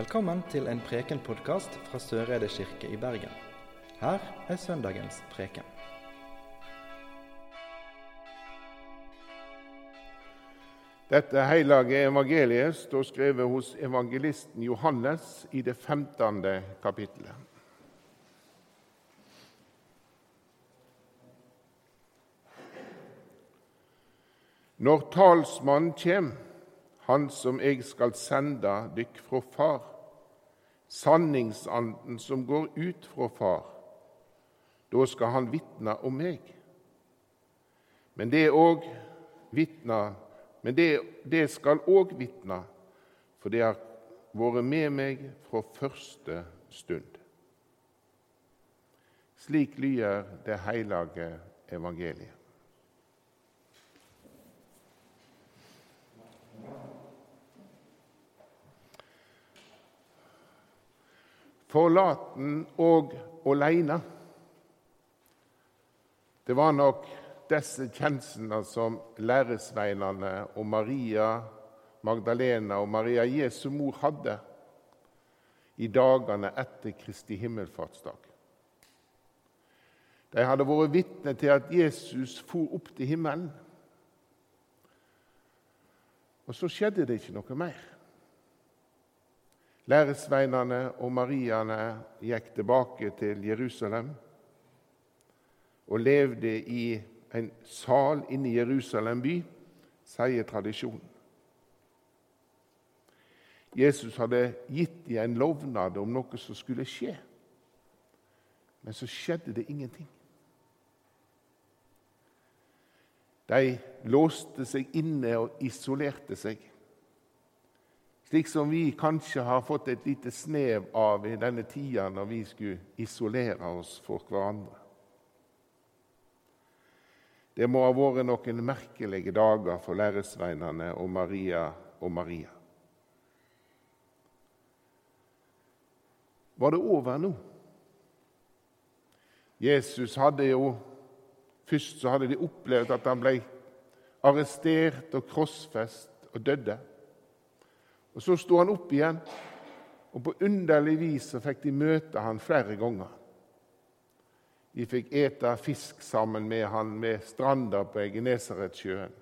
Velkommen til en Preken-podkast fra Søreide kirke i Bergen. Her er søndagens preken. Dette hellige evangeliet står skrevet hos evangelisten Johannes i det 15. kapittelet. Når talsmannen kjem, han som eg skal sende dykk fra Far, sanningsanden som går ut fra Far, da skal han vitne om meg. Men det vitne men det, det skal òg vitne, for det har vært med meg fra første stund. Slik lyder det hellige evangeliet. Forlaten og aleine. Det var nok disse kjenslene som læresveinene og Maria Magdalena og Maria Jesu mor hadde i dagene etter Kristi himmelfartsdag. De hadde vært vitne til at Jesus for opp til himmelen. Og så skjedde det ikke noe mer. Læresveinene og Mariaene gikk tilbake til Jerusalem og levde i en sal inne i Jerusalem by, sier tradisjonen. Jesus hadde gitt dem en lovnad om noe som skulle skje, men så skjedde det ingenting. De låste seg inne og isolerte seg, slik som vi kanskje har fått et lite snev av i denne tida når vi skulle isolere oss for hverandre. Det må ha vært noen merkelige dager for læresveinene og Maria og Maria. Var det over nå? Jesus hadde jo Først så hadde de opplevd at han ble arrestert og krossfest og døde. Og Så sto han opp igjen, og på underlig vis så fikk de møte han flere ganger. De fikk ete fisk sammen med han med stranda på Egenesaretsjøen.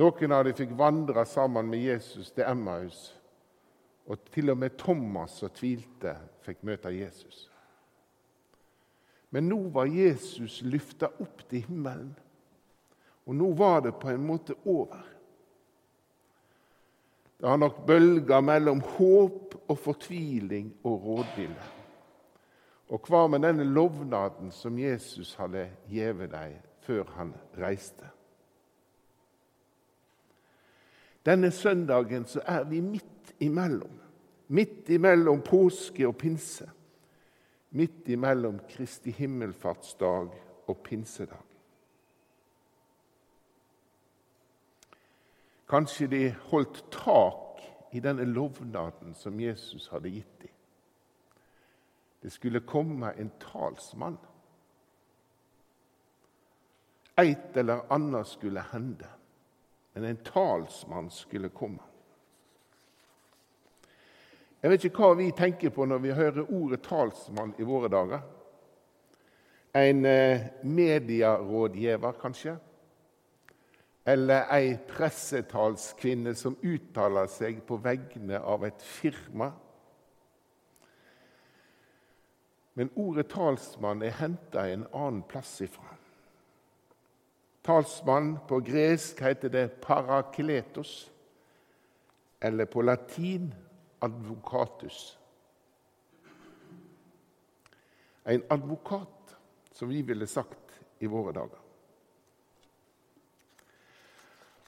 Noen av dem fikk vandre sammen med Jesus til Emmaus. Og til og med Thomas som tvilte, fikk møte Jesus. Men nå var Jesus løfta opp til himmelen, og nå var det på en måte over. Det har nok bølga mellom håp og fortviling og rådville. Og hva med denne lovnaden som Jesus hadde gjeve dem før han reiste? Denne søndagen så er vi midt imellom. Midt imellom påske og pinse. Midt imellom Kristi himmelfartsdag og pinsedag. Kanskje de holdt tak i denne lovnaden som Jesus hadde gitt dem. Det skulle komme en talsmann. Eit eller annet skulle hende, men en talsmann skulle komme. Jeg vet ikke hva vi tenker på når vi hører ordet 'talsmann' i våre dager. En eh, medierådgiver, kanskje? Eller ei pressetalskvinne som uttaler seg på vegne av et firma? Men ordet talsmann er henta en annen plass ifra. Talsmann på gresk heter det parakletos, eller på latin advocatus. En advokat, som vi ville sagt i våre dager.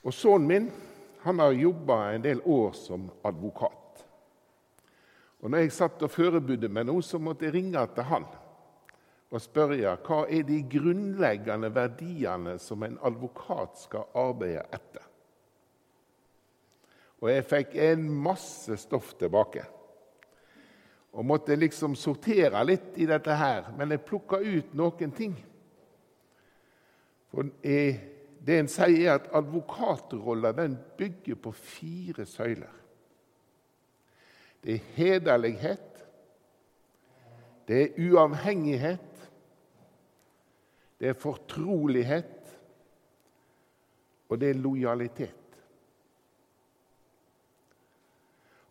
Og Sønnen min han har jobba en del år som advokat. Og når jeg satt og forberedte meg nå, så måtte jeg ringe til han og spørre hva er de grunnleggende verdiene som en advokat skal arbeide etter. Og jeg fikk en masse stoff tilbake. Og måtte liksom sortere litt i dette her, men jeg plukka ut noen ting. For det en sier, er at advokatrolla bygger på fire søyler. det er hederlighet, det er uavhengighet, det er fortrolighet, og det er lojalitet.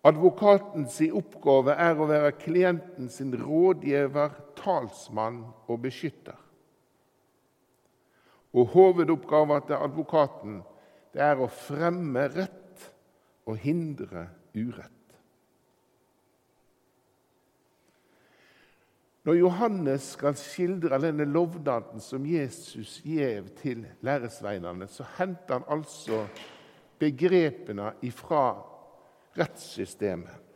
Advokatens oppgave er å være klienten sin rådgiver, talsmann og beskytter. Og Hovedoppgaven til advokaten det er å fremme rett og hindre urett. Når Johannes skal skildre denne lovnaden som Jesus gjev til læresveinene, så henter han altså begrepene ifra rettssystemet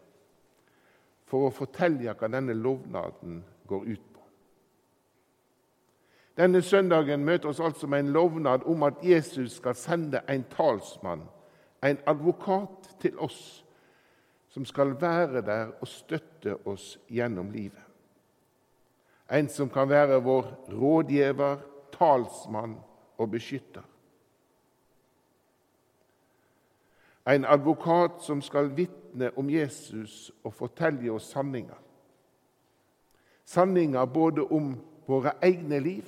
for å fortelle hva denne lovnaden går ut. Denne søndagen møter oss altså med en lovnad om at Jesus skal sende en talsmann, en advokat, til oss, som skal være der og støtte oss gjennom livet. En som kan være vår rådgiver, talsmann og beskytter. En advokat som skal vitne om Jesus og fortelle oss sanninger. Sanninger både om våre egne liv,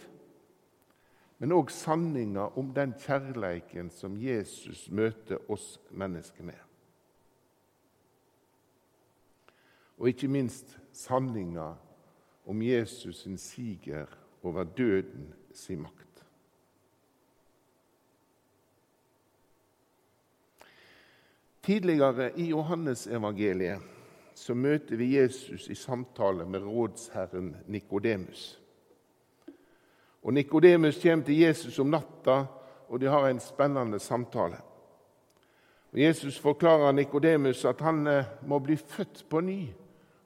men òg sanninger om den kjærleiken som Jesus møter oss mennesker med. Og ikke minst sanninger om Jesus sin siger over døden sin makt. Tidligere i Johannesevangeliet så møter vi Jesus i samtale med rådsherren Nikodemus. Og Nikodemus kommer til Jesus om natta, og de har en spennende samtale. Og Jesus forklarer Nikodemus at han eh, må bli født på ny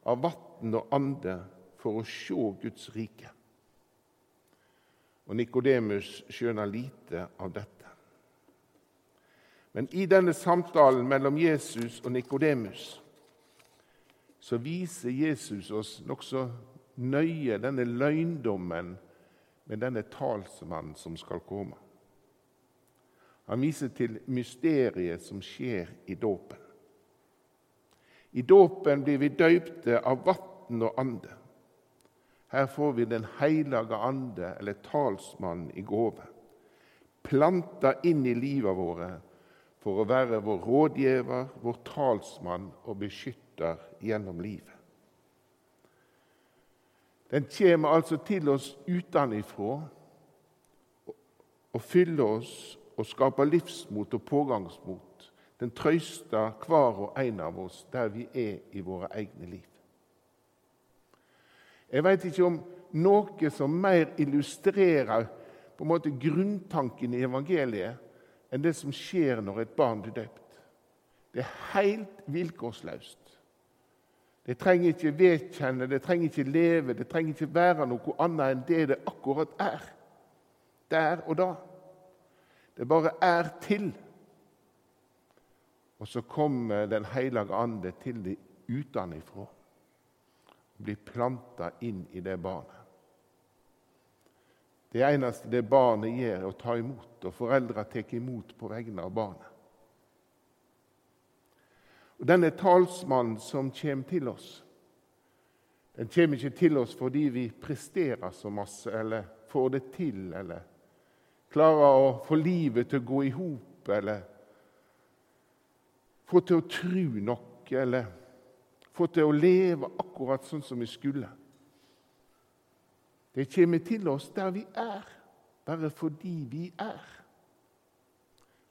av vann og ande for å se Guds rike. Og Nikodemus skjønner lite av dette. Men i denne samtalen mellom Jesus og Nikodemus så viser Jesus oss nokså nøye denne løgndommen med denne talsmannen som skal komme. Han viser til mysteriet som skjer i dåpen. I dåpen blir vi døypte av vann og ande. Her får vi Den hellige ande, eller talsmannen, i gåve. Planta inn i livet våre for å være vår rådgiver, vår talsmann og beskytter gjennom livet. Den kommer altså til oss utenfra og fyller oss og skaper livsmot og pågangsmot. Den trøster hver og en av oss der vi er i våre egne liv. Jeg veit ikke om noe som mer illustrerer på en måte grunntanken i evangeliet enn det som skjer når et barn blir døpt. Det er helt vilkårsløst. Det trenger ikke vedkjenne, det trenger ikke leve, det trenger ikke være noe annet enn det det akkurat er. Der og da. Det bare er til. Og så kommer Den hellige ande til det utenfra og blir planta inn i det barnet. Det eneste det barnet gjør, er å ta imot, og foreldre tar imot på vegne av barnet. Og Denne talsmannen som kommer til oss, den kommer ikke til oss fordi vi presterer så masse eller får det til, eller klarer å få livet til å gå i hop, eller få til å tro nok eller få til å leve akkurat sånn som vi skulle. Det kommer til oss der vi er, bare fordi vi er,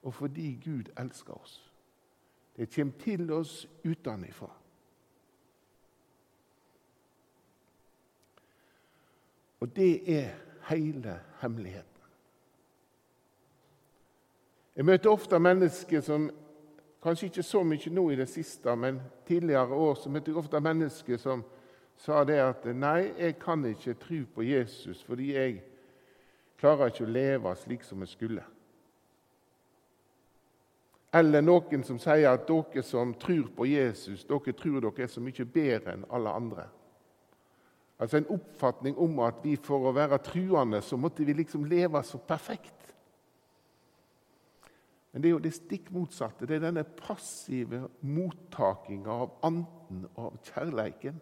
og fordi Gud elsker oss. Det kommer til oss utenfra. Og det er hele hemmeligheten. Jeg møter ofte mennesker som Kanskje ikke så mye nå i det siste, men tidligere år så møtte jeg ofte mennesker som sa det at nei, jeg kan ikke tro på Jesus fordi jeg klarer ikke å leve slik som jeg skulle. Eller noen som sier at dere som tror på Jesus, dere tror dere er så mye bedre enn alle andre. Altså En oppfatning om at vi for å være truende så måtte vi liksom leve så perfekt. Men det er jo det stikk motsatte. Det er denne passive mottakinga av anden og av kjærleiken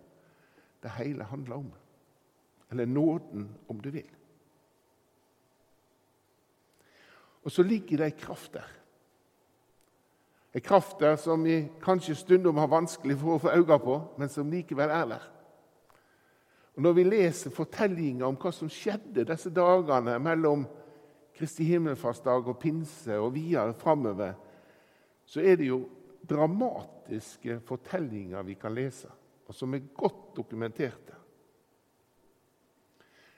det hele handler om. Eller nåden, om du vil. Og så ligger det ei kraft der. Ei kraft der som vi kanskje stundom har vanskelig for å få øye på, men som likevel er der. Og Når vi leser fortellinger om hva som skjedde disse dagene mellom Kristi himmelfartsdag og pinse og videre framover, så er det jo dramatiske fortellinger vi kan lese, og som er godt dokumenterte.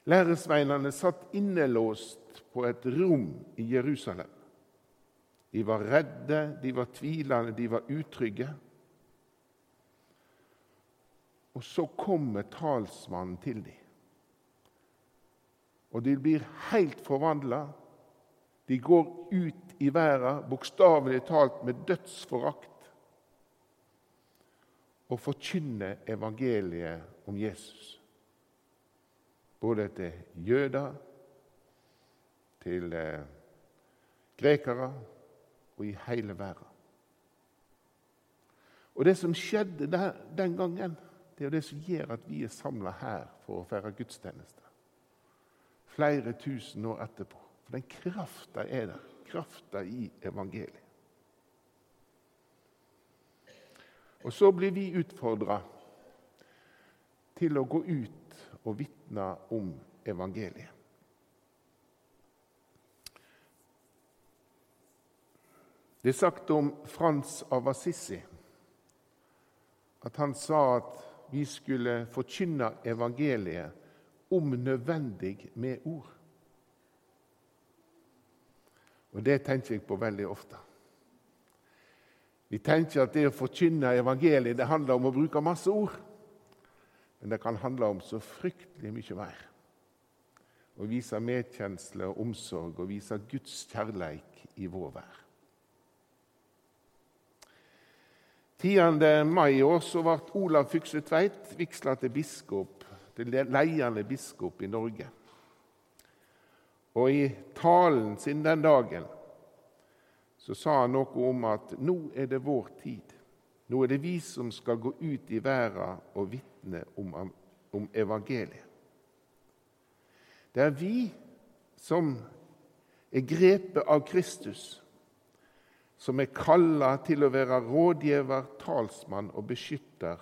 Læresveinene satt innelåst på et rom i Jerusalem. De var redde, de var tvilende, de var utrygge. Og så kommer talsmannen til dem. Og de blir helt forvandla de går ut i verden, bokstavelig talt med dødsforakt, og forkynner evangeliet om Jesus. Både til jøder, til eh, grekere og i hele verden. Og Det som skjedde den gangen, det er det som gjør at vi er samla her for å feire gudstjeneste. Flere tusen år etterpå. For den krafta er der. Krafta i evangeliet. Og så blir vi utfordra til å gå ut og vitne om evangeliet. Det er sagt om Frans av Assisi at han sa at vi skulle forkynne evangeliet om nødvendig med ord. Og det tenker jeg på veldig ofte. Vi tenker at det å forkynne evangeliet det handler om å bruke masse ord. Men det kan handle om så fryktelig mye mer. Å vise medkjensle og omsorg og vise Guds kjærleik i vår vær. 10. mai i år så ble Olav Fykse Tveit vigsla til biskop, til ledende biskop i Norge. Og i talen sin den dagen så sa han noe om at nå er det vår tid. Nå er det vi som skal gå ut i verden og vitne om, om evangeliet. Det er vi som er grepet av Kristus, som er kalla til å være rådgiver, talsmann og beskytter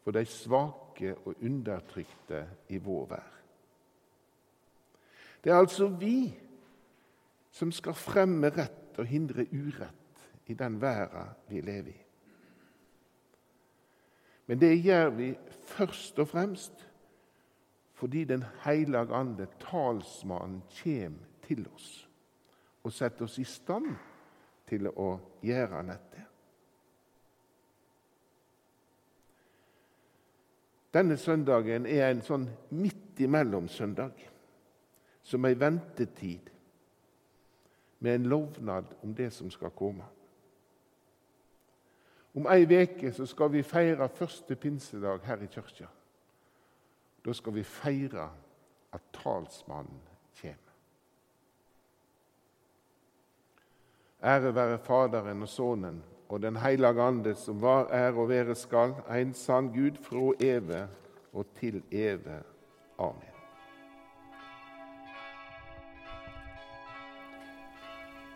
for de svake og undertrykte i vår vær. Det er altså vi som skal fremme rett og hindre urett i den verden vi lever i. Men det gjør vi først og fremst fordi Den hellige ande, talsmannen, kommer til oss og setter oss i stand til å gjøre dette. Denne søndagen er en sånn midt imellom-søndag som ei ventetid med en lovnad om det som skal komme. Om ei veke skal vi feire første pinsedag her i kirka. Da skal vi feire at talsmannen kommer. Ære være Faderen og Sønnen og Den hellige Ande, som var, er og være skal, en sann Gud fra evig og til evig. Amen.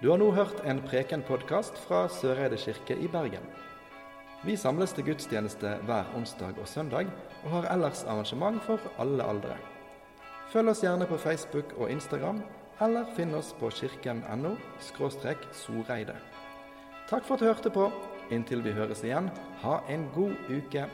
Du har nå hørt en Preken-podkast fra Søreide kirke i Bergen. Vi samles til gudstjeneste hver onsdag og søndag, og har ellers arrangement for alle aldre. Følg oss gjerne på Facebook og Instagram, eller finn oss på kirken.no soreide. Takk for at du hørte på. Inntil vi høres igjen, ha en god uke.